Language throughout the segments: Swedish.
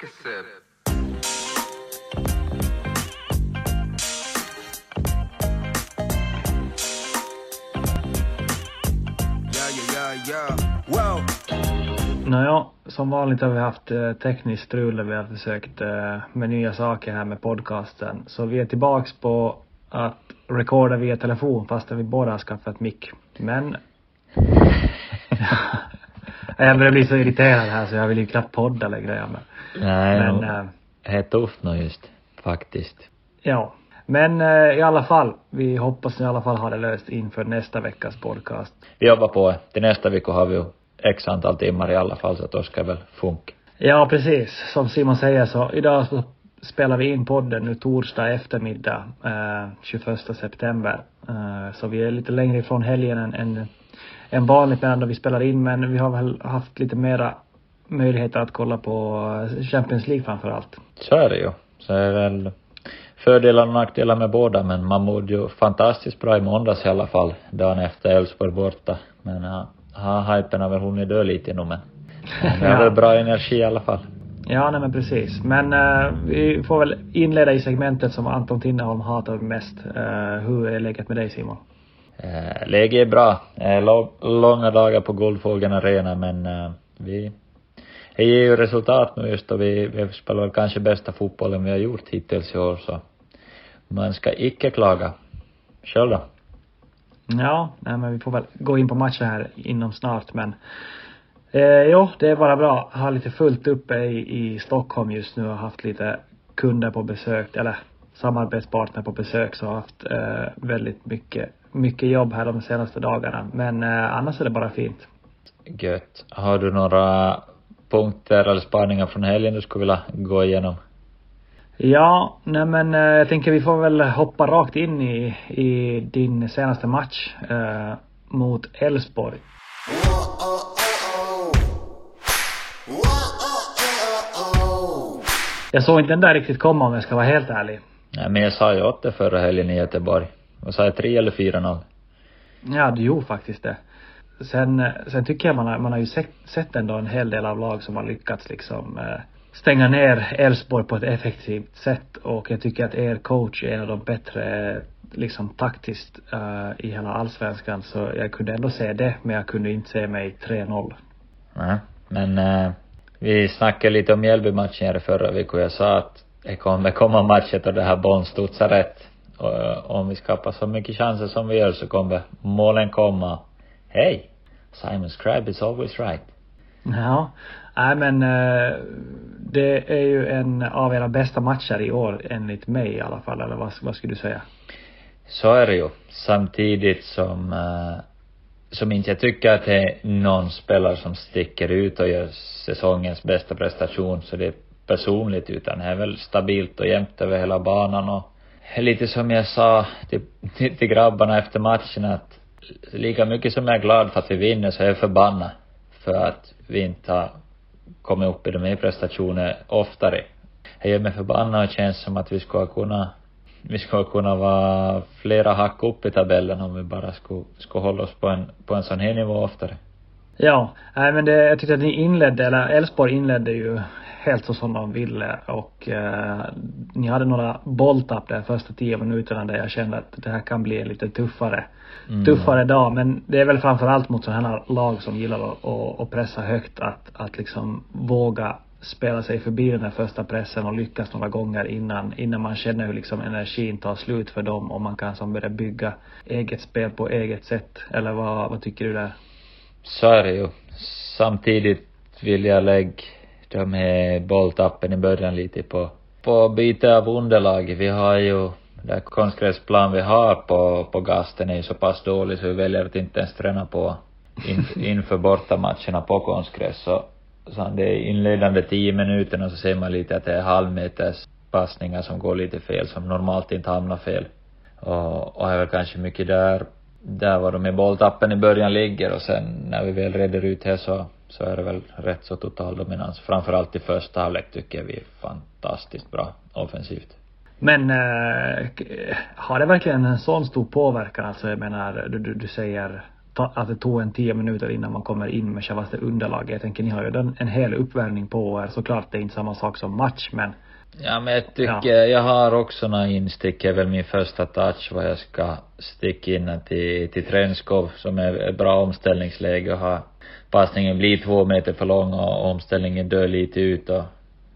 Take a sip. Yeah, yeah, yeah, yeah. Wow. Nåja, som vanligt har vi haft eh, tekniskt strul där vi har försökt eh, med nya saker här med podcasten. Så vi är tillbaks på att recorda via telefon fastän vi båda har skaffat mick. Men jag börjar bli så irriterad här så jag vill ju knappt podda längre. Men, Nej, men är tufft nog just, faktiskt. ja. Men eh, i alla fall, vi hoppas i alla fall ha det löst inför nästa veckas podcast. Vi jobbar på det. Till nästa vecka har vi ju x antal timmar i alla fall, så då ska väl funka. Ja, precis. Som Simon säger så idag så spelar vi in podden nu torsdag eftermiddag, eh, 21 september. Eh, så vi är lite längre ifrån helgen än, än, än vanligt medan då vi spelar in, men vi har väl haft lite mera möjligheter att kolla på Champions League framför allt. Så är det ju. Så är väl fördelar och nackdelar med båda, men man mådde ju fantastiskt bra i måndags i alla fall, dagen efter Elfsborg borta. Men ja, ha, hypen har väl hunnit dö lite nu men, det är väl bra energi i alla fall. Ja, nej men precis. Men eh, vi får väl inleda i segmentet som Anton Tinnerholm hatar mest. Eh, hur är läget med dig Simon? Eh, läget är bra. Lång, långa dagar på Guldfågeln Arena men vi, det ger ju resultat nu just och vi, vi spelar väl kanske bästa fotbollen vi har gjort hittills i år så man ska icke klaga. Själv då? Ja, nej men vi får väl gå in på matchen här inom snart men eh, jo, det är bara bra. Jag har lite fullt uppe i, i Stockholm just nu och haft lite kunder på besök eller samarbetspartner på besök så har haft eh, väldigt mycket, mycket jobb här de senaste dagarna. Men eh, annars är det bara fint. Gött. Har du några punkter eller spaningar från helgen du skulle vilja gå igenom? Ja, nej men eh, jag tänker vi får väl hoppa rakt in i, i din senaste match eh, mot Elfsborg. Jag såg inte den där riktigt komma om jag ska vara helt ärlig. Nej men jag sa ju åt det förra helgen i Göteborg. Vad sa jag, 3 eller 4-0? Ja, du gjorde faktiskt det. Sen, eh, sen tycker jag man har, man har ju sett, sett ändå en hel del av lag som har lyckats liksom eh, stänga ner Elfsborg på ett effektivt sätt och jag tycker att er coach är en av de bättre eh, liksom taktiskt uh, i hela allsvenskan så jag kunde ändå se det men jag kunde inte se mig 3-0. Nej, men uh, vi snackade lite om Mjällby-matchen här i förra veckan och jag sa att det kommer komma matcher då det här bollen studsar rätt. Och uh, om vi skapar så mycket chanser som vi gör så kommer målen komma. Hej! Simon Scribe is always right. Ja, nej men eh, det är ju en av era bästa matcher i år enligt mig i alla fall eller vad, vad skulle du säga? Så är det ju. Samtidigt som, eh, som inte jag tycker att det är någon spelare som sticker ut och gör säsongens bästa prestation så det är personligt utan det är väl stabilt och jämnt över hela banan och lite som jag sa till, till, till grabbarna efter matchen att lika mycket som jag är glad för att vi vinner så är jag förbannad. för att vi inte har kommit upp i de här prestationerna oftare. Det gör mig förbannad och känns som att vi skulle kunna vi skulle kunna vara flera hack upp i tabellen om vi bara skulle, skulle hålla oss på en, på en sån här nivå oftare. Ja, nej men det, jag tyckte att ni inledde, eller Elfsborg inledde ju helt så som de ville och eh, ni hade några bolltapp där första tio minuterna där jag kände att det här kan bli lite tuffare, mm. tuffare dag. Men det är väl framförallt mot sådana här lag som gillar att, att, att pressa högt att, att liksom våga spela sig förbi den här första pressen och lyckas några gånger innan, innan man känner hur liksom energin tar slut för dem och man kan som börja bygga eget spel på eget sätt. Eller vad, vad tycker du där? Så är det ju. Samtidigt vill jag lägga de här bolltappen i början lite på, på byte av underlag. Vi har ju, den konstgräsplan vi har på, på gasten är ju så pass dålig så vi väljer att inte ens träna på in, inför bortamatcherna på konstgräs. Så, så det är inledande tio minuterna så ser man lite att det är halvmeters passningar som går lite fel, som normalt inte hamnar fel. Och, och är väl kanske mycket där, där var de i bolltappen i början ligger och sen när vi väl reder ut det så så är det väl rätt så total dominans. Framförallt i första halvlek tycker jag vi är fantastiskt bra offensivt. Men äh, har det verkligen en sån stor påverkan? Alltså jag menar, du, du, du säger att det tog en tio minuter innan man kommer in med självaste underlaget. Jag tänker ni har ju en, en hel uppvärmning på er. Såklart det är inte samma sak som match men Ja men jag tycker, ja. jag har också några instick, är väl min första touch vad jag ska sticka in till, till Trenskov som är ett bra omställningsläge och ha passningen blir två meter för lång och omställningen dör lite ut och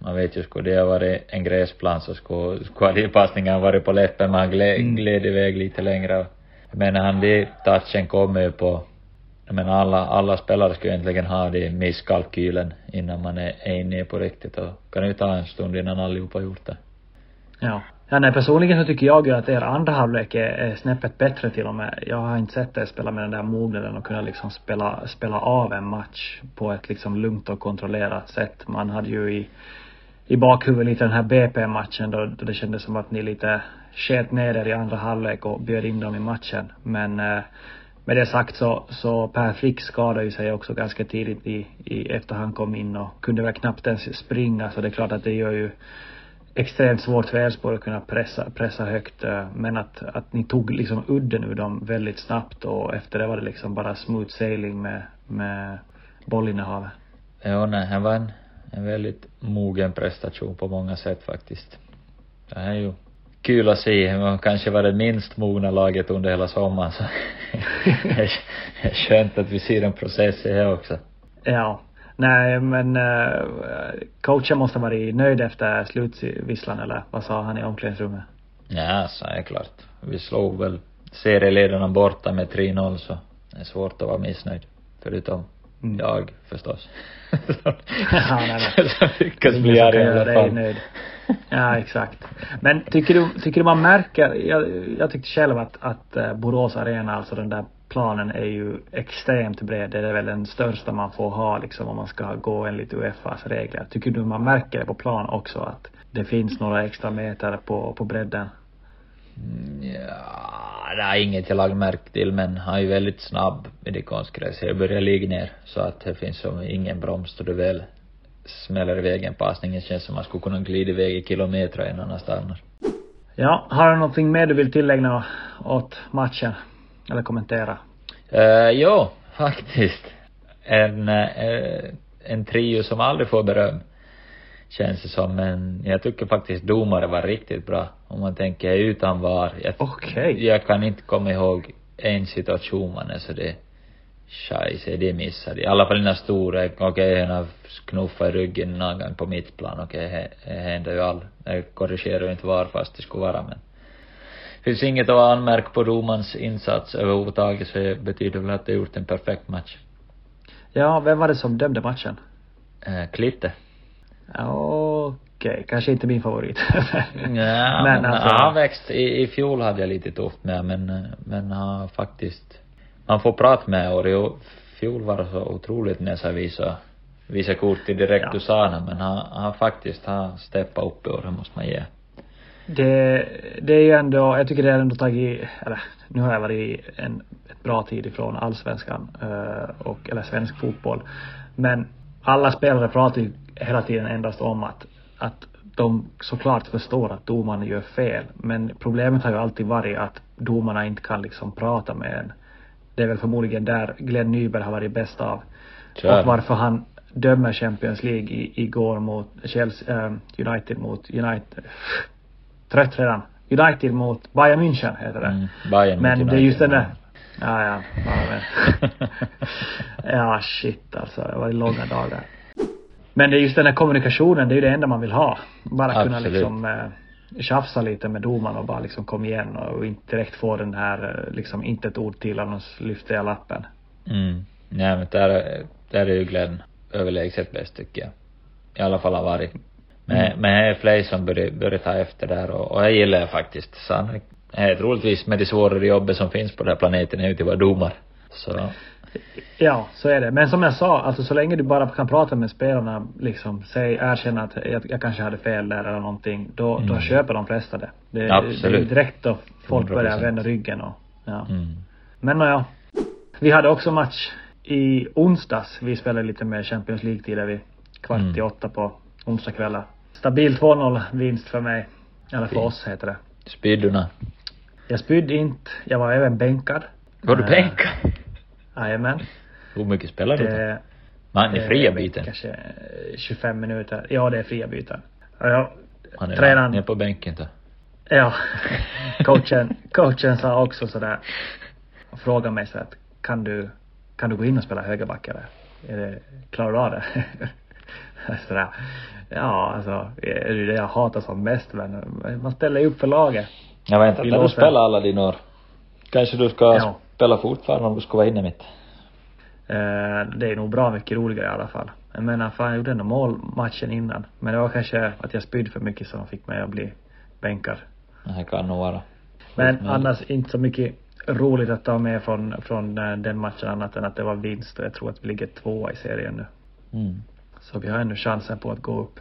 man vet ju, skulle det ha varit en gräsplan så skulle, skulle de passningen varit på läppen, man gled, mm. gled iväg lite längre. Jag menar, han, det touchen kommer ju på, jag menar alla, alla spelare skulle egentligen ha det misskalkylen innan man är, är inne på riktigt och kan ju ta en stund innan allihopa gjort det. Ja. Ja, nej, personligen så tycker jag ju att er andra halvlek är, är snäppet bättre till och med. Jag har inte sett er spela med den där mognaden och kunna liksom spela, spela av en match på ett liksom lugnt och kontrollerat sätt. Man hade ju i, i bakhuvudet lite den här BP-matchen då, då det kändes som att ni lite sket ner er i andra halvlek och bjöd in dem i matchen. Men eh, med det sagt så, så Per Frick skadade ju sig också ganska tidigt i, i efter han kom in och kunde väl knappt ens springa så det är klart att det gör ju extremt svårt för Elfsborg att kunna pressa, pressa högt. Eh, men att, att ni tog liksom udden ur dem väldigt snabbt och efter det var det liksom bara smooth sailing med, med bollinnehavet. Ja, nej, han var en, en väldigt mogen prestation på många sätt faktiskt. Det här är ju kul att se. Man kanske var det minst mogna laget under hela sommaren så det är skönt att vi ser en process i det också. Ja, Nej, men uh, coachen måste ha varit nöjd efter slutvisslan eller vad sa han i omklädningsrummet? Ja, så är det klart. Vi slog väl serieledarna borta med 3-0 så det är svårt att vara missnöjd. Förutom. Jag förstås. ja, nej, nej. Som lyckas bli arg i alla fall. Ja, exakt. Men tycker du, tycker du man märker, jag, jag tyckte själv att, att eh, Borås Arena, alltså den där planen är ju extremt bred. Det är väl den största man får ha liksom om man ska gå enligt Uefas regler. Tycker du man märker det på plan också att det finns några extra meter på, på bredden? Mm, ja, det är inget jag lagt märke till men han är väldigt snabb med det konstgräs. Det börjar ligga ner så att det finns som ingen broms då du väl smäller iväg en passning. Det känns som man skulle kunna glida iväg i kilometer innan han stannar. Ja, har du någonting mer du vill tillägna åt matchen? Eller kommentera? Uh, jo, faktiskt. En, uh, en trio som aldrig får beröm. Känns det som, men jag tycker faktiskt domare var riktigt bra. Om man tänker utan VAR. Okej. Okay. Jag kan inte komma ihåg en situation man är så det Scheisse, det missade. I alla fall den stora, okej, okay, en har knuffat i ryggen någon gång på mittplan, okej, okay, det händer ju all, det korrigerar ju inte var fast det skulle vara men finns inget att anmärka på domarens insats överhuvudtaget så det betyder väl att de gjort en perfekt match. Ja, vem var det som dömde matchen? Eh, Klitte. Okej, okay. kanske inte min favorit. ja, men, alltså... han växt. I, I fjol hade jag lite tufft med men, men han faktiskt, man får prata med och i fjol var det så otroligt näsavisa visa kort i direkt ja. Usana men han, han faktiskt har steppat upp i år, det måste man ge det, det är ju ändå, jag tycker det är ändå tagit, eller nu har jag varit en ett bra tid ifrån allsvenskan, uh, och, eller svensk fotboll. Men alla spelare pratar ju hela tiden endast om att, att de såklart förstår att domarna gör fel. Men problemet har ju alltid varit att domarna inte kan liksom prata med en. Det är väl förmodligen där Glenn Nyberg har varit bäst av. Kör. Och varför han dömer Champions League i, igår mot Chelsea, äh, United mot United. Trött redan. United mot Bayern München heter det. Mm, Bayern mot Men det är just den där Ja, ja. Ja, ja shit alltså. Det var långa dagar. Men det är just den här kommunikationen, det är ju det enda man vill ha. Bara kunna Absolut. liksom eh, tjafsa lite med domaren och bara liksom kom igen och inte direkt få den här eh, liksom inte ett ord till annars lyfter jag lappen. Mm. Nej men där, är- där är ju Glenn överlägset bäst tycker jag. I alla fall har varit. Men, Mm. men det är fler som börjar, börjar ta efter där och, och jag gillar det faktiskt. Är troligtvis med det svårare jobbet som finns på den här planeten är ju att vara domare. Så, Ja, så är det. Men som jag sa, alltså så länge du bara kan prata med spelarna, liksom, säg, erkänna att jag, jag kanske hade fel där eller någonting, då, då Mm. köper de flesta det. Det, det är Absolut. direkt då folk börjar 100%. vända ryggen och, ja. mm. Men ja. Vi hade också match i onsdags. Vi spelade lite med Champions League-tider vid kvart Mm. i åtta på onsdagskvällar. Stabil 2-0 vinst för mig. Eller för Fint. oss heter det. Spydorna. Jag spydde inte. Jag var även bänkad. Var du Eh, bänkad? Jajamän. Hur mycket spelar du? Det, Man, det är fria eh, byten. Kanske eh, 25 minuter. Ja, det är fria byten. Jag, Han är tränaren- ner på bänken då. Ja. Coachen, coachen sa också sådär. Och frågade mig så att kan du, kan du gå in och spela högerback eller? Är det, klarar du av det? sådär. Ja, alltså, är det det jag hatar som mest men man ställer ju upp för laget. Jag vet inte, när du spelar alla dina år. Kanske du ska Ja. Spela fortfarande du ska vara inne mitt. Eh, det är nog bra mycket roligare i alla fall. Jag menar, fan jag gjorde ändå mål matchen innan. Men det var kanske att jag spydde för mycket som fick mig att bli bänkad. Det kan nog vara. Men annars inte så mycket roligt att ta med från, från eh, den matchen annat än att det var vinst och jag tror att vi ligger tvåa i serien nu. Mm. Så vi har ännu chansen på att gå upp.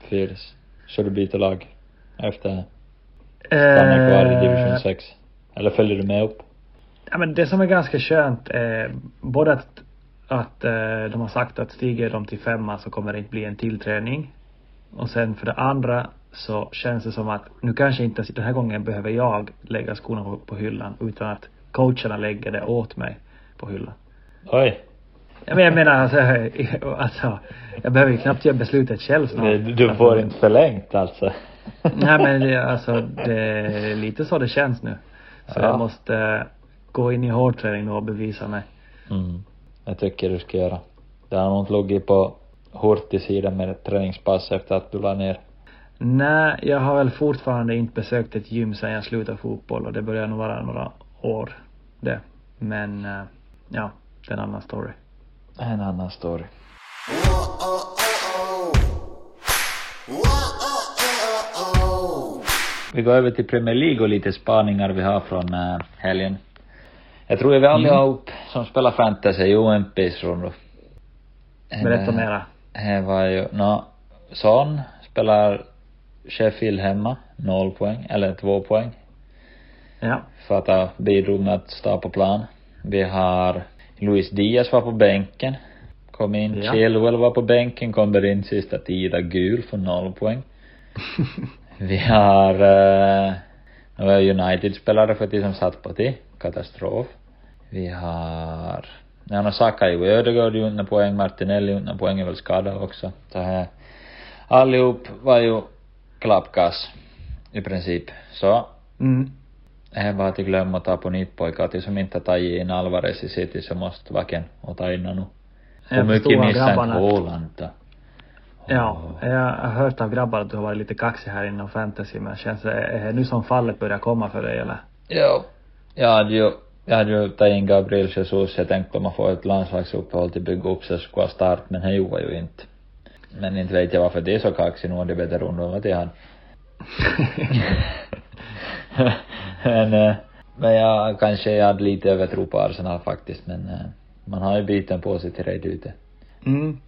Fyrs. Så du byter lag? Efter stanna kvar i division 6? Eller följer du med upp? Ja men det som är ganska skönt är både att, att eh, de har sagt att stiger de till femma så kommer det inte bli en tillträning. Och sen för det andra så känns det som att nu kanske inte den här gången behöver jag lägga skorna på, på hyllan utan att coacherna lägger det åt mig på hyllan. Oj. Ja, men jag menar alltså, alltså jag behöver ju knappt göra beslutet själv snart. Du, du får alltså, inte förlängt alltså? Nej men det, alltså det är lite så det känns nu. Så Ja. jag måste eh, gå in i hårdträning och bevisa mig. Mm. Jag tycker du ska göra. Det har nog inte legat på Hurtig-sidan med ett träningspass efter att du la ner. Nej, jag har väl fortfarande inte besökt ett gym sedan jag slutade fotboll och det börjar nog vara några år det. Men eh, ja, det är en annan story. En annan story. Vi går över till Premier League och lite spaningar vi har från äh, helgen. Jag tror vi allihop som spelar fantasy MPs från då. Berätta mera. Det var ju, nå, Son spelar Sheffield hemma, noll poäng, eller två poäng. Ja. För att ha bidrog med att stå på plan. Vi har Luis Diaz var på bänken. Kom in. Ja. Chilwell var på bänken, kommer in sista tida gul för noll poäng. Vi har, eh, några United-spelare för de som satt på det. Katastrof. Vi har, ja, no, Saka ju Ödegaard gjorde några poäng, Martinelli några poäng, är väl skadad också. Så här, allihop var ju klappkass. I princip. Så, Mm. det är bara att glömma att ta på nytt pojkar. Till som inte tagit in Alvarez i City så måste vaken och ta in nu. Hur mycket missar. Haaland då? Ja, jag har hört av grabbar att du har varit lite kaxig här inom fantasy men känns det, är det nu som fallet börjar komma för dig eller? Jo. Jag hade ju, jag hade ju tagit in Gabriel Jesus. Jag tänkte om man får ett landslagsuppehåll till bygga upp så skulle jag starta men det gjorde ju inte. Men inte vet jag varför det är så kaxigt. Nu är det bättre ungdomar till han. men, eh, men jag kanske jag hade lite övertro på Arsenal faktiskt men eh, man har ju biten på sig till rätt ute. Mm.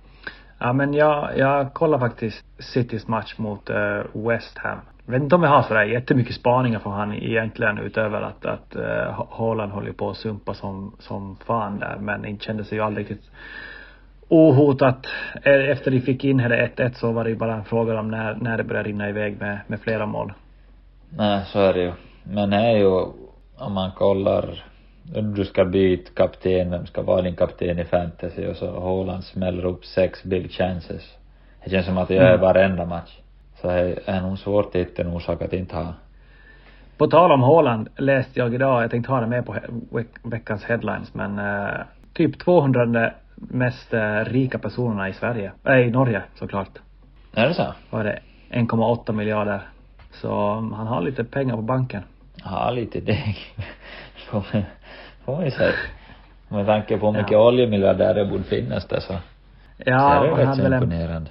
Ja men jag, jag kollar faktiskt Citys match mot eh, West Ham. Jag vet inte om jag har sådär jättemycket spaningar från han egentligen utöver att, att uh, Haaland håller på att sumpa som, som fan där men inte kände sig ju aldrig riktigt ohotat. Eh, efter de fick in det 1-1 så var det ju bara en fråga om när, när det började rinna iväg med, med flera mål. Nej, så är det ju. Men det är ju, om man kollar, du ska byta kapten, vem ska vara din kapten i fantasy och så Haaland smäller upp sex big chances. Det känns som att det gör Mm. varenda match. Så det är nog svårt att hitta en orsak att inte ha. På tal om Haaland läste jag idag, jag tänkte ha det med på he- veckans headlines men eh, typ 200 mest eh, rika personerna i Sverige, äh, i Norge såklart. Är det så? Var det 1,8 miljarder. Så um, han har lite pengar på banken. Ja, lite deg. får man, ju säga. Med tanke på hur mycket Ja. oljemiljardärer borde finnas där så, så är Ja, det rätt så imponerande.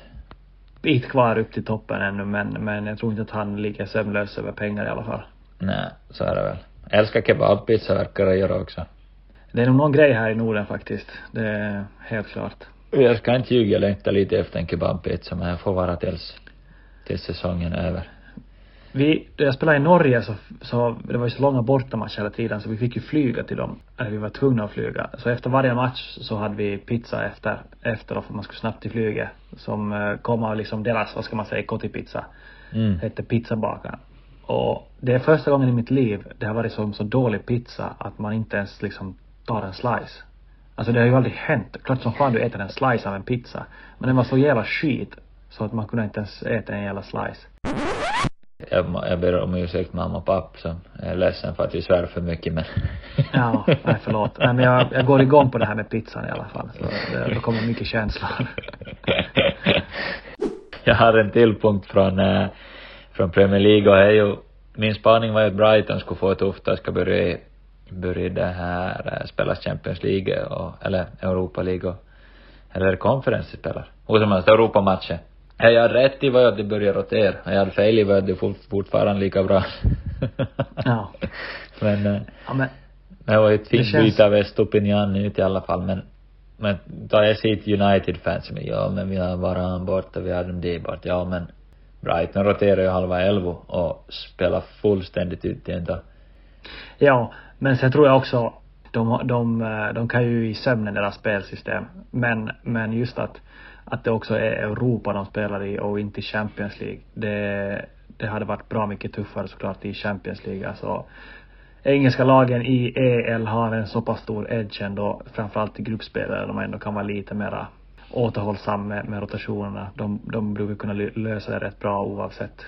Bit kvar upp till toppen ännu men, men jag tror inte att han ligger sömnlös över pengar i alla fall. Nej, så är det väl. Jag älskar kebabpizza verkar det göra också. Det är nog någon grej här i Norden faktiskt. Det är helt klart. Jag ska inte ljuga, jag längtar lite efter en kebabpizza men jag får vara tills, tills säsongen är över. Vi, då jag spelade i Norge så, så, det var ju så långa bortamatcher hela tiden så vi fick ju flyga till dem. Eller vi var tvungna att flyga. Så efter varje match så hade vi pizza efter, efter då för man skulle snabbt till flyget. Som eh, kom av liksom deras, vad ska man säga, kotipizza. Mm. Hette pizzabakaren. Och det är första gången i mitt liv det har varit som så dålig pizza att man inte ens liksom tar en slice. Alltså det har ju aldrig hänt. Klart som fan du äter en slice av en pizza. Men den var så jävla skit. Så att man kunde inte ens äta en jävla slice. Jag, jag ber om ursäkt mamma och pappa jag är ledsen för att vi svär för mycket men Ja, nej förlåt. Nej men jag, jag går igång på det här med pizzan i alla fall. Så det, det kommer mycket känslor. jag har en till punkt från, eh, från Premier League och det är ju, min spaning var ju att Brighton skulle få tufft och ska börja, börja det här, eh, spela Champions League och, eller Europa League och, eller är det Conference de spelar? Hur som helst, Europamatchen. Jag rätt i att det började rotera. Jag hade fel i det fort, fortfarande lika bra. Ja. Men, eh, Ja men, det var ju ett fint känns- byte av Estopinian ut i alla fall men men tar jag ser United-fans men ja men vi har Varan borta, vi har dem där borta. Ja men Brighton roterar ju halva elva och spelar fullständigt ut igen då. ja. Men sen tror jag också de, de, eh, de kan ju i sömnen deras spelsystem. Men, men just att, att det också är Europa de spelar i och inte Champions League. Det, det hade varit bra mycket tuffare såklart i Champions League. Alltså, engelska lagen i EL har en så pass stor edge ändå, framförallt i gruppspelare där de ändå kan vara lite mera återhållsam med, med rotationerna. De, de brukar kunna lösa det rätt bra oavsett.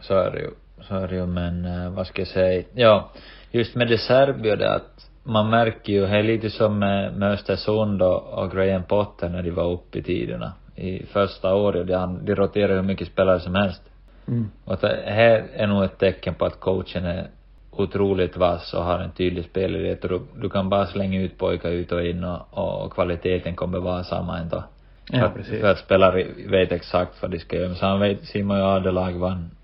Så är det ju. Så är det ju men eh, vad ska jag säga? Ja, just med det Serbio det att man märker ju, det är lite som med, med Östersund och, och Graham Potter när de var uppe i tiderna. I första året, de, de roterar hur mycket spelare som helst. Mm. Och det här är nog ett tecken på att coachen är otroligt vass och har en tydlig spelidé. Du, du kan bara slänga ut pojkar ut och in och, och kvaliteten kommer vara samma ändå. Ja, att- precis. för att spelare vet exakt vad de ska göra. Så han vet, Simon ju Adelag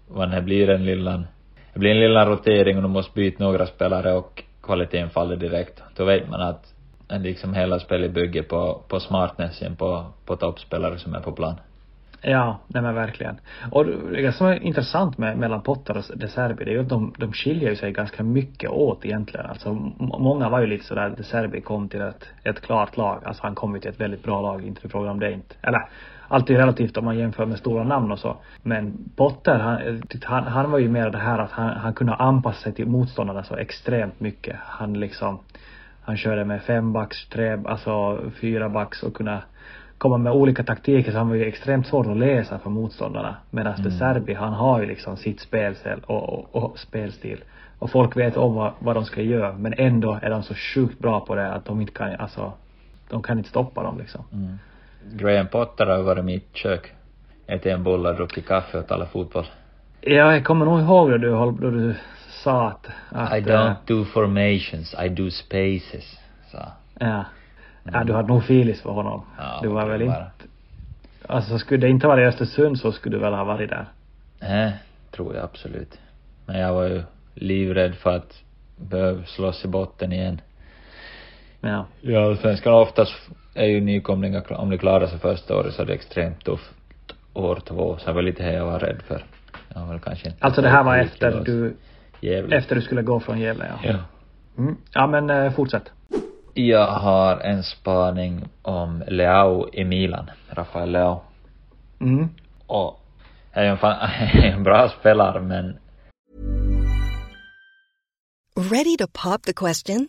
vad, det blir en lillan, det blir en lilla rotering och du måste byta några spelare och kvaliteten faller direkt. Då vet man att liksom hela spelet bygger på, på smartnessen på, på toppspelare som är på plan. Ja, nej men verkligen. Och det som är intressant med, mellan Potter och De Serbi, det är ju att de, de skiljer ju sig ganska mycket åt egentligen. Alltså många var ju lite sådär, De Serbi kom till ett, ett klart lag. Alltså han kom ju till ett väldigt bra lag, inte fråga frågan om det inte. Eller, allt är relativt om man jämför med stora namn och så. Men Potter, han, han, han var ju mer det här att han, han kunde anpassa sig till motståndarna så extremt mycket. Han liksom, han körde med fem backs, tre, alltså fyra backs och kunna komma med olika taktiker så han var ju extremt svår att läsa för motståndarna. Medan mm. Serbi, han har ju liksom sitt spelstil och, och, och spelstil. Och folk vet om vad, vad de ska göra men ändå är de så sjukt bra på det att de inte kan, alltså, de kan inte stoppa dem liksom. Mm. Graham Potter har varit i mitt kök. Ätit en bulle, druckit kaffe och talat fotboll. Ja, jag kommer nog ihåg då du, då du sa att, att I eh, don't do formations, I do spaces. Så. Ja. Ja, du hade nog filis för honom. Ja, du var väl inte, alltså skulle det inte vara i Östersund så skulle du väl ha varit där. Nej, tror jag absolut. Men jag var ju livrädd för att behöva slåss i botten igen. Ja. Ja, svenskarna oftast är ju nykomlingar, om de klarar sig första året så är det extremt tufft år två. Så det var lite det jag var rädd för. Jag var väl kanske inte Alltså det här var efter du, Gävle. efter du skulle gå från Gävle ja. Ja. Mm. Ja men eh, fortsätt. Jag har en spaning om Leao i Milan, Rafael Leao. Mm. Och är ju en, fan, en bra spelare men Ready to pop the question?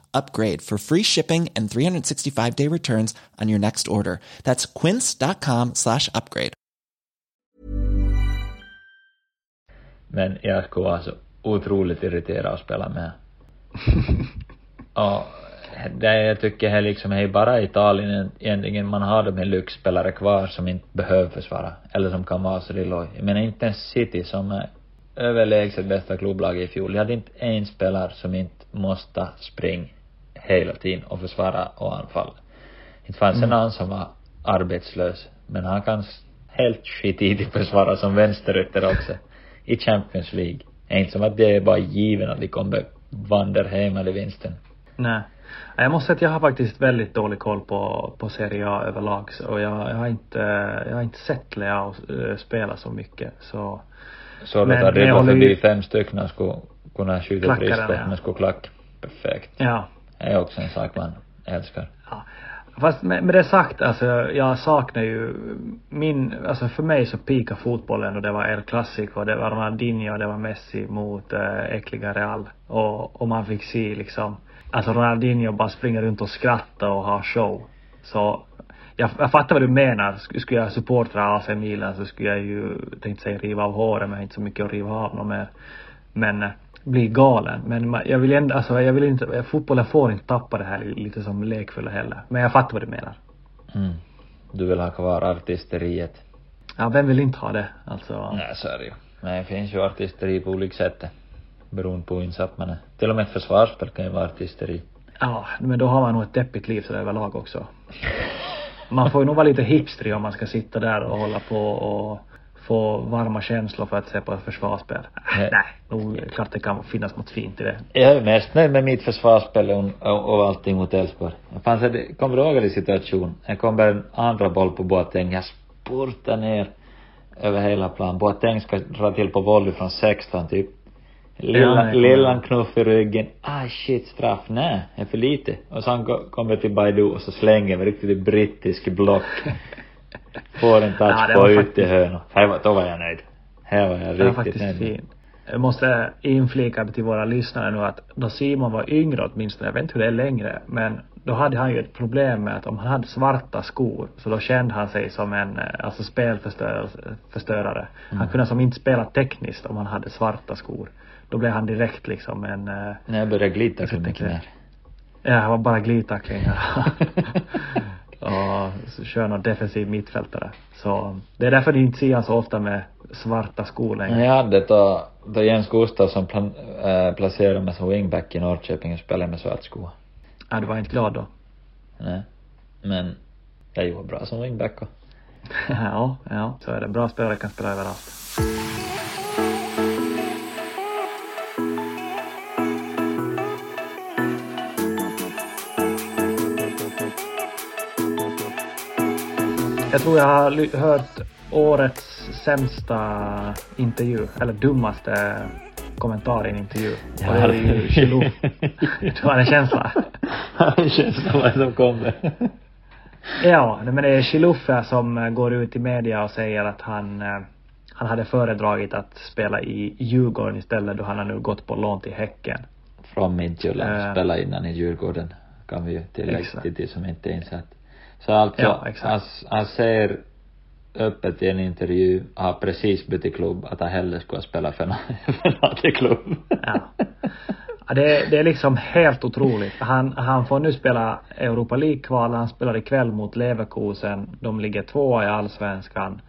upgrade for free shipping and 365 day returns on your next order. That's quince.com slash upgrade. men jag skulle vara så otroligt irriterad att spela med. och det jag tycker är liksom, är bara i Italien egentligen man har de här lyxspelare kvar som inte behöver försvara, eller som kan vara så loj. Jag menar inte ens City som är överlägset bästa klubblag i fjol. Jag hade inte en spelare som inte måste springa hela tiden och försvara och anfalla. Inte fanns mm. en annan som var arbetslös, men han kan helt skitidigt försvara som vänsterytter också i Champions League. Det är inte som att det är bara givet att de kommer vandra hem med vinsten. Nej. Jag måste säga att jag har faktiskt väldigt dålig koll på, på Serie A överlag och jag, jag har inte, jag har inte sett Leao eh, spela så mycket så. Så du att det var förbi fem stycken skulle kunna skjuta friskt men skulle klacka. Perfekt. Ja. Det är också en sak man älskar. Ja. Fast med, med det sagt, alltså jag saknar ju min, alltså för mig så pika fotbollen och det var El Clasico, det var Ronaldinho och det var Messi mot äh, äckliga Real. Och, och man fick se liksom, alltså Ronaldinho bara springer runt och skrattar och har show. Så jag, jag fattar vad du menar. Skulle jag supportra AC Milan så skulle jag ju, tänkte säga riva av håret men inte så mycket att riva av något mer. Men eh, bli galen. Men jag vill ändå, alltså jag vill inte, fotbollen får inte tappa det här lite som lekfulla heller. Men jag fattar vad du menar. Mm. Du vill ha kvar artisteriet? Ja, vem vill inte ha det? Alltså. Nej, så är det ju. Men det finns ju artisteri på olika sätt. Beroende på insatt man är. Till och med ett försvarsspel kan ju vara artisteri. Ja, men då har man nog ett deppigt liv så överlag också. Man får ju nog vara lite hipstrig om man ska sitta där och hålla på och få varma känslor för att se på ett försvarsspel. Nej, nej nog klart det kan finnas något fint i det. Jag är mest nöjd med mitt försvarsspel och, och, och allting mot Elfsborg. Fanns det, kommer du ihåg en situation? Jag kommer en andra boll på Boateng, jag spurtar ner över hela plan. Boateng ska dra till på volley från 16 typ. Lilla, ja, lillan knuff i ryggen. Ah shit, straff. Nej, är för lite. Och sen kommer till Baidu och så slänger med riktigt brittisk block. Får en touch ja, ut i hörna. Då var jag nöjd. Här var jag riktigt faktiskt nöjd. Fin. Jag måste inflika till våra lyssnare nu att då Simon var yngre åtminstone, jag vet inte hur det är längre, men då hade han ju ett problem med att om han hade svarta skor så då kände han sig som en, eh, alltså spelförstörare. Mm. Han kunde som inte spela tekniskt om han hade svarta skor. Då blev han direkt liksom en... Eh, När jag började glida så mycket mer. Ja, det var bara glidtacklingar. och kör någon defensiv mittfältare. Så det är därför ni inte ser han så ofta med svarta skor längre. Jag hade då, då Jens Gustafsson plan, äh, placerade mig som wingback i Norrköping och spelade med svart skor. Ja, du var inte glad då? Nej. Men jag gjorde bra som wingback och. ja, ja, så är det. Bra spelare kan spela överallt. Jag tror jag har hört årets sämsta intervju, eller dummaste kommentar i en intervju. Ja, och det är ju Chilou. Du har en känsla? en känsla vad som kommer. ja, men det är Chiluffe som går ut i media och säger att han eh, han hade föredragit att spela i Djurgården istället då han har nu gått på lån till Häcken. Från Midtjylland, uh, spela innan i Djurgården kan vi ju tillägga till som inte är insatt. Så alltså, ja, han, han ser öppet i en intervju, har precis bytt klubb, att han hellre skulle ha spelat för en AT-klubb. Ja. ja det, det är liksom helt otroligt. Han, han får nu spela Europa League-kval, han spelar ikväll mot Leverkusen. De ligger tvåa i allsvenskan.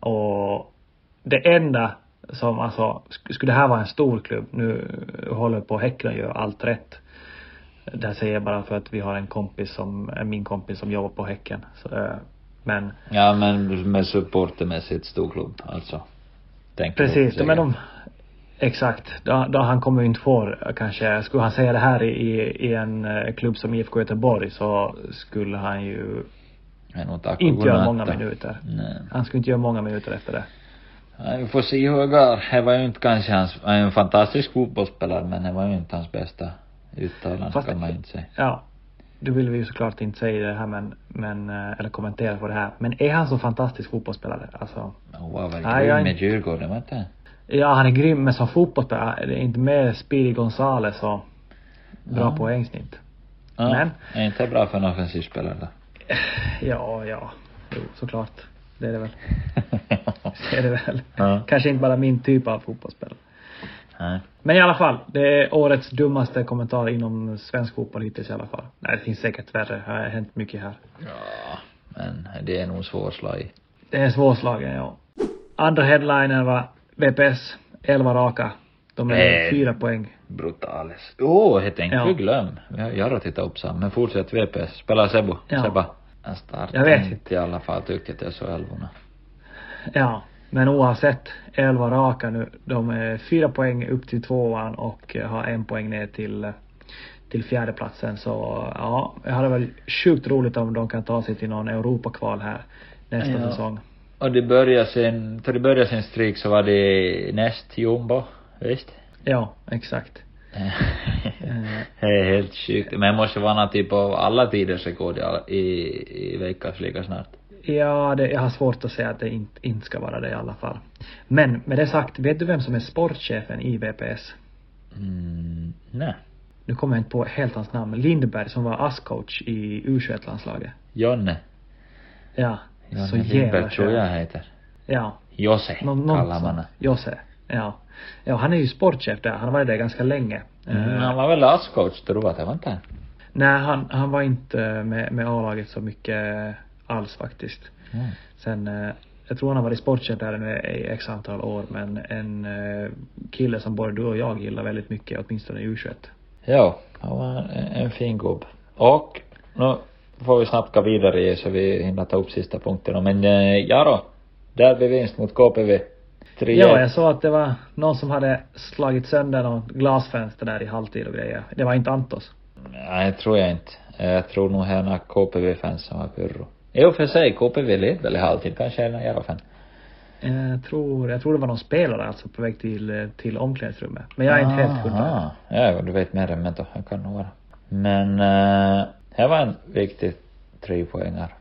Och det enda som alltså, skulle det här vara en stor klubb, nu håller på Häcken och gör allt rätt. Det här säger jag bara för att vi har en kompis som, min kompis som jobbar på Häcken. Så, eh, men. Ja men med supportermässigt stor klubb alltså. Precis, men de, exakt. Då, då han kommer ju inte få kanske, skulle han säga det här i, i en eh, klubb som IFK Göteborg så skulle han ju inte göra många minuter. Nej. Han skulle inte göra många minuter efter det. Ja, vi får se hur det går. Det var ju inte kanske hans, han är en fantastisk fotbollsspelare men det var ju inte hans bästa uttalande kan man inte säga. Ja. Du vill vi ju såklart inte säga det här men, men, eh, eller kommentera på det här. Men är han så fantastisk fotbollsspelare? Alltså. Han var väl grym jag... med Djurgården, var inte Ja, han är grym men som fotbollsspelare, det är inte med Speedy Gonzales och bra ja. poängsnitt. Ja, men. Är inte bra för en offensiv spelare då? Ja, ja. Jo, såklart. Det är det väl. det är det väl. Ja. Kanske inte bara min typ av fotbollsspelare. Nej. Men i alla fall, det är årets dummaste kommentar inom svensk fotboll hittills i alla fall. Nej, det finns säkert värre. Det har hänt mycket här. Ja, men det är nog svårslaget. Det är svårslagen, ja. Andra headlinen var VPS, 11 raka. De är äh, fyra poäng. Brutales. Åh, oh, jag tänkte ja. glöm. Jag har tittat upp sam. Men fortsätt VPS. Spela Sebo. Ja. Sebba. En start. Jag vet inte i alla fall tycker att det är så älvorna. Ja. Men oavsett, 11 raka nu. De är fyra poäng upp till tvåan och har en poäng ner till till fjärdeplatsen så ja, jag hade väl sjukt roligt om de kan ta sig till någon Europakval här nästa ja. säsong. Och det började sen, för det började sin streak så var det näst jumbo, visst? Ja, exakt. det är helt sjukt. Men det måste vara någon typ av alla tiders rekord i, i, i veckans liga snart. Ja, det, jag har svårt att säga att det inte, inte ska vara det i alla fall. Men med det sagt, vet du vem som är sportchefen i VPS? Mm, nej. Nu kommer jag inte på helt hans namn. Lindberg som var ASS-coach i U21-landslaget. Jonne. Ja. Jonne så Lindberg tror jag heter. Ja. Josse Nå kallar man Josse. Ja. Ja, han är ju sportchef där. Han har varit där ganska länge. Mm, uh, han var väl ASS-coach tror jag, det var inte Nej, han, han var inte med, med A-laget så mycket alls faktiskt. Mm. Sen, eh, jag tror han har varit sportchef där nu i x antal år men en eh, kille som både du och jag gillar väldigt mycket, åtminstone i U21. Ja, han var en, en fin gubb. Och nu får vi snabbt gå vidare så vi hinner ta upp sista punkten men eh, ja då. Derbyvinst mot KPV. Tre. Ja, jag såg att det var någon som hade slagit sönder något glasfönster där i halvtid och grejer. Det var inte Antos. Nej, det tror jag inte. Jag tror nog här KPV-fansen var pyrro. Jo för sig, KPV led väl i halvtid, kanske är Järofan. Jag tror, jag tror det var någon spelare alltså på väg till, till omklädningsrummet. Men jag är inte helt hundra. Ja, du vet mer än mig då. Det kan nog vara. Men, uh, här var en viktig tre poängar.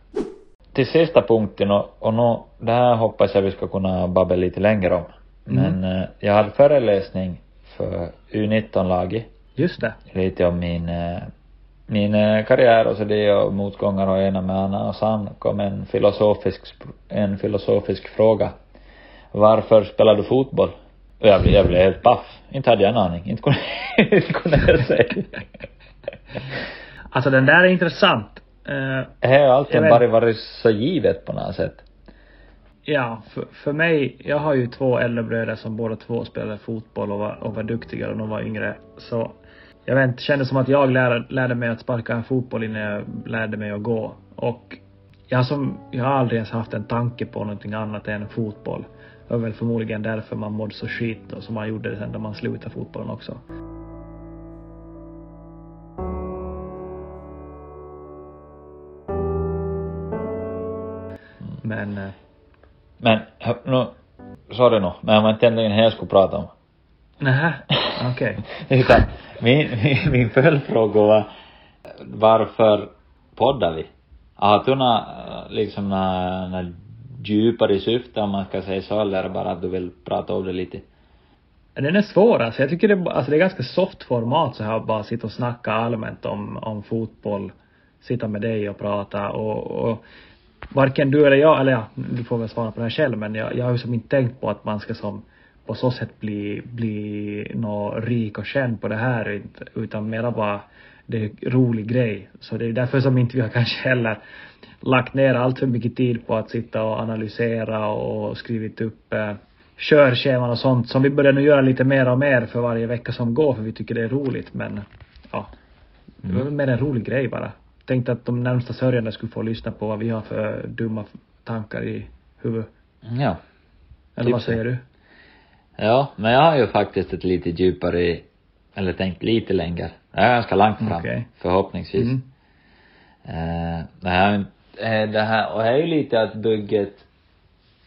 Till sista punkten och, och nu, det här hoppas jag vi ska kunna babbla lite längre om. Mm. Men uh, jag hade föreläsning för U19-laget. Just det. Lite om min uh, min eh, karriär och så det och motgångar och ena med andra och sen kom en filosofisk, en filosofisk fråga. Varför spelar du fotboll? Och jag blev, jag blev helt paff. Inte hade jag en aning. Inte kunde, inte kunde jag säga. alltså den där är intressant. Uh, det har alltid bara varit så givet på något sätt. Ja, för, för mig, jag har ju två äldre bröder som båda två spelade fotboll och var, och var duktiga och de var yngre. Så jag vet inte, kändes som att jag lärde, lärde mig att sparka fotboll innan jag lärde mig att gå. Och jag, som, jag har aldrig ens haft en tanke på någonting annat än fotboll. Det var väl förmodligen därför man mådde så skit och som man gjorde det sen när man slutade fotbollen också. Men... Eh, men, nu, sorry nu, men jag var inte egentligen här jag skulle prata om. Nähä, okej. Okay. Utan min, min, min följdfråga var varför poddar vi? Har du några, liksom några djupare syfte om man ska säga så eller bara att du vill prata om det lite? Den är svår alltså. Jag tycker det, alltså det är ganska soft format så här bara sitta och snacka allmänt om, om fotboll. Sitta med dig och prata och, och varken du eller jag, eller ja, du får väl svara på det här själv, men jag, jag har ju som inte tänkt på att man ska som på så sätt bli, bli nå rik och känd på det här, utan mera bara det är en rolig grej. Så det är därför som inte vi har kanske heller lagt ner allt för mycket tid på att sitta och analysera och skrivit upp eh, körscheman och sånt som vi börjar nu göra lite mer och mer för varje vecka som går för vi tycker det är roligt men ja. Det var Mm. mer en rolig grej bara. Tänkte att de närmsta sörjande skulle få lyssna på vad vi har för dumma tankar i huvudet. Ja. Eller vad Typ så. säger du? Ja, men jag har ju faktiskt ett lite djupare, eller tänkt lite längre. Jag är ganska långt fram, Okej. förhoppningsvis. Mm. Eh, det här, eh, det här, och det är ju lite att bygga ett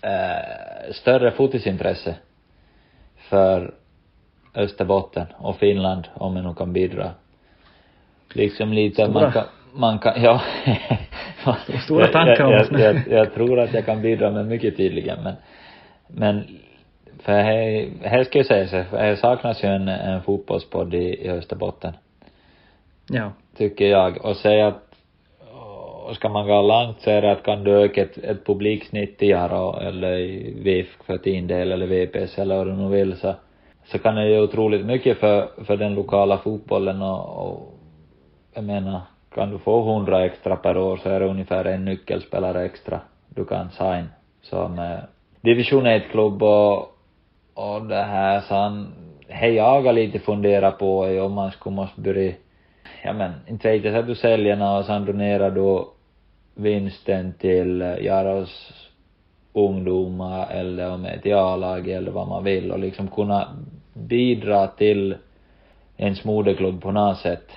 eh, större fotisintresse för Österbotten och Finland, om man nu kan bidra. Liksom lite att man Stora. kan, man kan, ja. Stora tankar jag, jag, jag, jag tror att jag kan bidra med mycket tydligen, men, men för här, här ska jag säga så, här saknas ju en, en fotbollspodd i, i Österbotten Ja. tycker jag. Och säga att och ska man gå långt så är det att kan du öka ett, ett publiksnitt i Jaro eller i VIF för din del eller VPS eller vad du nu vill så, så kan det göra otroligt mycket för, för den lokala fotbollen och, och jag menar, kan du få hundra extra per år så är det ungefär en nyckelspelare extra du kan sign som eh, division 1-klubb och, och det här så han, hej jag har lite fundera på är om man skulle måste börja ja men, inte vet jag, så du säljer och sen donerar du vinsten till eh, Jaros ungdomar eller om ett A-lag eller vad man vill och liksom kunna bidra till ens moderklubb på något sätt.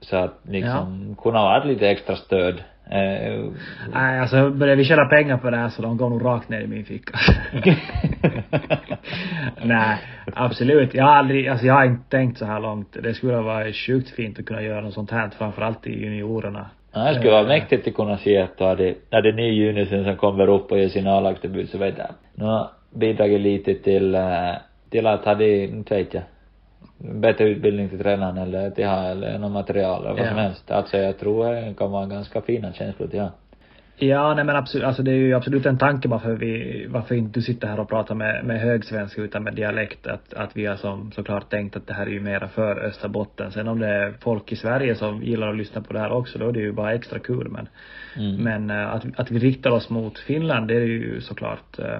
Så att liksom kunna ha ett lite extra stöd. Eh, Nej, alltså börjar vi tjäna pengar på det här så de går nog rakt ner i min ficka. Nej, absolut. Jag har aldrig, alltså jag har inte tänkt så här långt. Det skulle vara sjukt fint att kunna göra något sånt här, framförallt i juniorerna. Ja, det skulle vara mäktigt att kunna se att då det, när det är ny junisen som kommer upp och gör sin A-lagsdebut så vet jag, nu har bidragit lite till, eh, till att ha det, inte vet jag, bättre utbildning till tränaren eller till ha eller något material eller vad Ja. som helst. Alltså jag tror det kan vara ganska fina känslor till ha. Ja, nej men absolut, alltså det är ju absolut en tanke varför vi, varför inte du sitter här och pratar med, med högsvenska utan med dialekt. Att, att vi har som, såklart tänkt att det här är ju mera för Österbotten. Sen om det är folk i Sverige som gillar att lyssna på det här också, då är det ju bara extra kul men, Mm. men eh, att, att vi riktar oss mot Finland, det är ju såklart eh,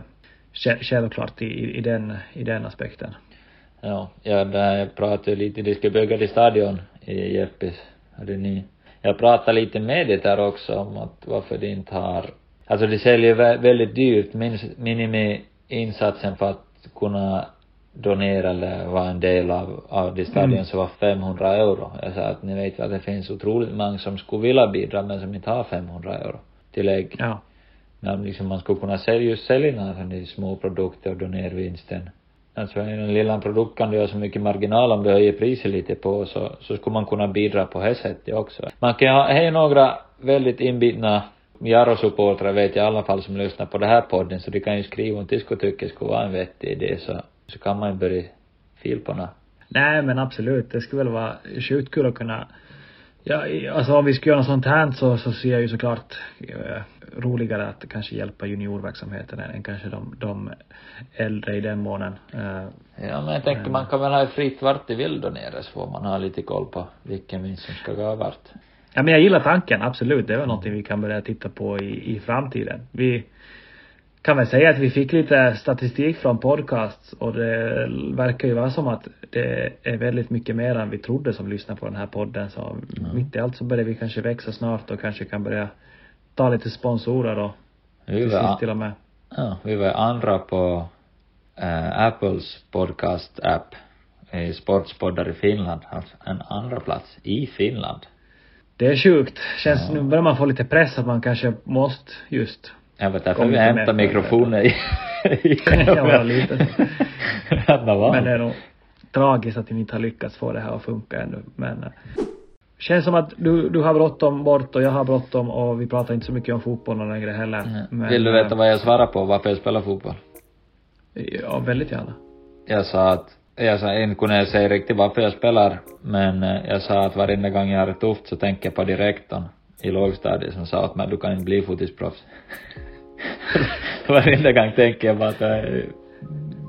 själv- självklart i, i den, i den aspekten. Ja, ja där jag pratade lite, de ska bygga det stadion i Jeppis, hade ni. Jag pratade lite med det där också om att varför de inte har, alltså de säljer vä- väldigt dyrt, min, minimiinsatsen för att kunna donera eller vara en del av, av det stadion Mm. så var 500 euro. Jag sa att ni vet att det finns otroligt många som skulle vilja bidra men som inte har 500 euro tillägg. Ja. När liksom man skulle kunna sälja, just sälja några små produkter och donera vinsten. Alltså i den lilla produkt kan du ha så mycket marginal om du höjer priset lite på så, så skulle man kunna bidra på det sättet också. Man kan ha, hej några väldigt inbitna Jaro-supportrar vet jag i alla fall som lyssnar på den här podden så de kan ju skriva om de skulle tycka det skulle vara en vettig idé så, så kan man ju börja fila på något. Nej men absolut, det skulle väl vara sjukt kul att kunna Ja, alltså om vi skulle göra något sånt här så, så ser jag ju såklart eh, roligare att kanske hjälpa juniorverksamheten än, än kanske de, de äldre i den månen. Eh, Ja men jag tänker man kan väl ha fritt vart det vill donera så får man ha lite koll på vilken vinst som ska gå vart. ja men jag gillar tanken, absolut. Det är väl någonting vi kan börja titta på i, i framtiden. Vi kan väl säga att vi fick lite statistik från podcasts och det verkar ju vara som att det är väldigt mycket mer än vi trodde som lyssnar på den här podden. Så mitt i allt så börjar vi kanske växa snart och kanske kan börja ta lite sponsorer och Vi till sist till och med. ja, vi var andra på äh, Apples podcast-app i sportspoddar i Finland, alltså en andra plats i Finland. Det är sjukt. Känns, nu börjar man få lite press att man kanske måste just Jag vet därför vi hämtar mikrofoner i, Ja, lite så. Men det är nog tragiskt att vi inte har lyckats få det här att funka ännu. Men eh, känns som att du, du har bråttom bort och jag har bråttom och vi pratar inte så mycket om fotboll längre heller. Men, Vill du veta eh, vad jag svarar på, varför jag spelar fotboll? Ja, väldigt gärna. Jag sa att, jag sa, inte kunde jag säga riktigt varför jag spelar, men eh, jag sa att varenda gång jag har det tufft så tänker jag på direktorn. I lågstadiet som sa åt mig du kan inte bli fotisproffs. Varenda gång tänker jag bara att det är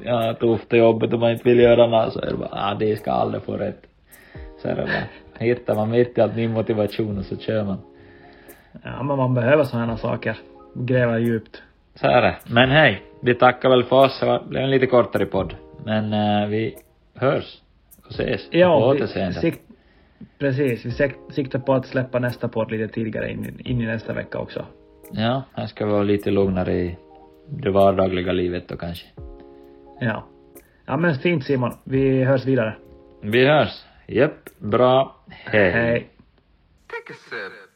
ja, tufft och jobbigt om man inte vill göra något så är det bara, ah, det ska aldrig få rätt. Så är det bara, hittar man mitt i allt ny motivation och så kör man. Ja, men man behöver sådana saker. Gräva djupt. Så är det. Men hej, vi tackar väl för oss. Det blev en lite kortare podd. Men uh, vi hörs och ses. Ja, på återseende. Precis. Vi siktar på att släppa nästa podd lite tidigare in, in i nästa vecka också. Ja, här ska vi vara lite lugnare i det vardagliga livet då kanske. Ja. Ja men fint Simon. Vi hörs vidare. Vi hörs. Japp, bra. Hej. Hej. Take a sip.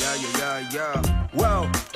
Yeah, yeah, yeah, yeah. Well.